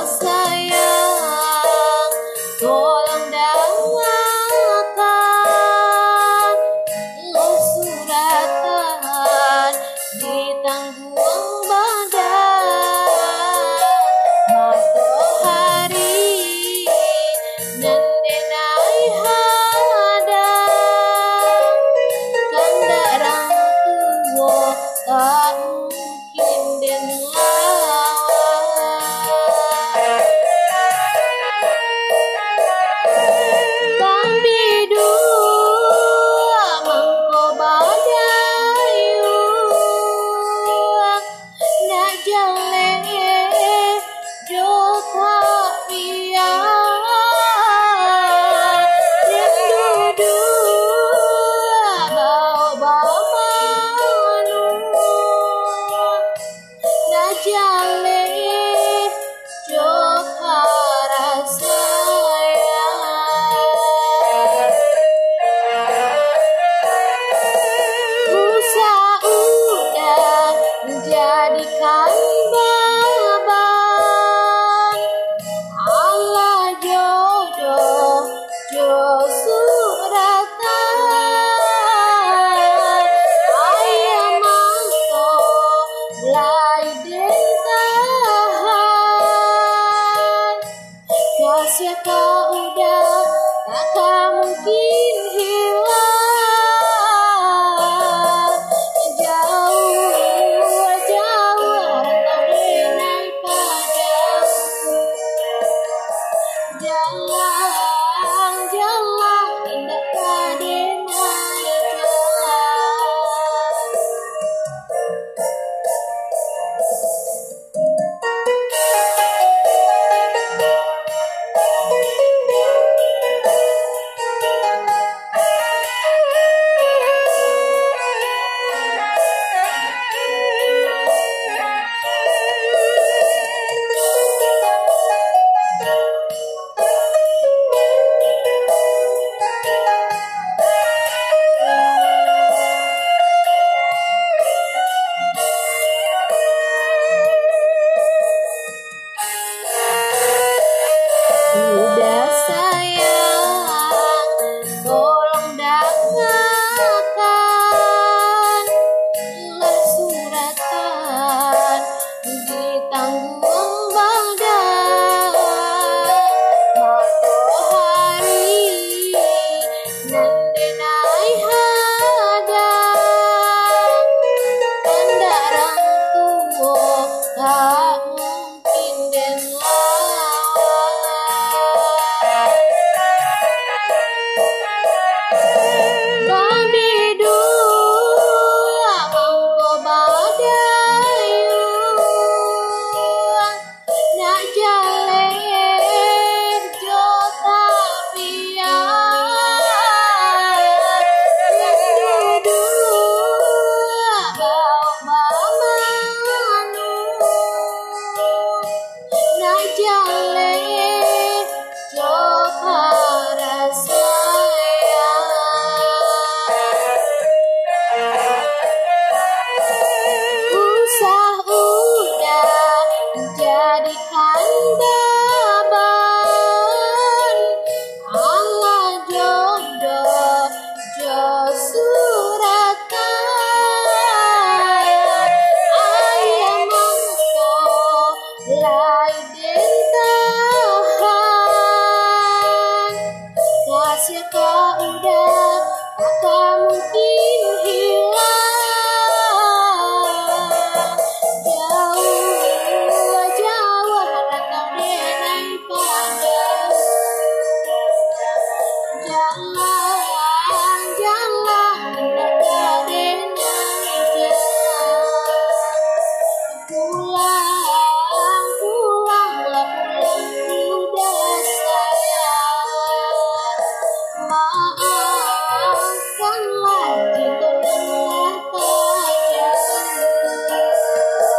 last night. Yeah.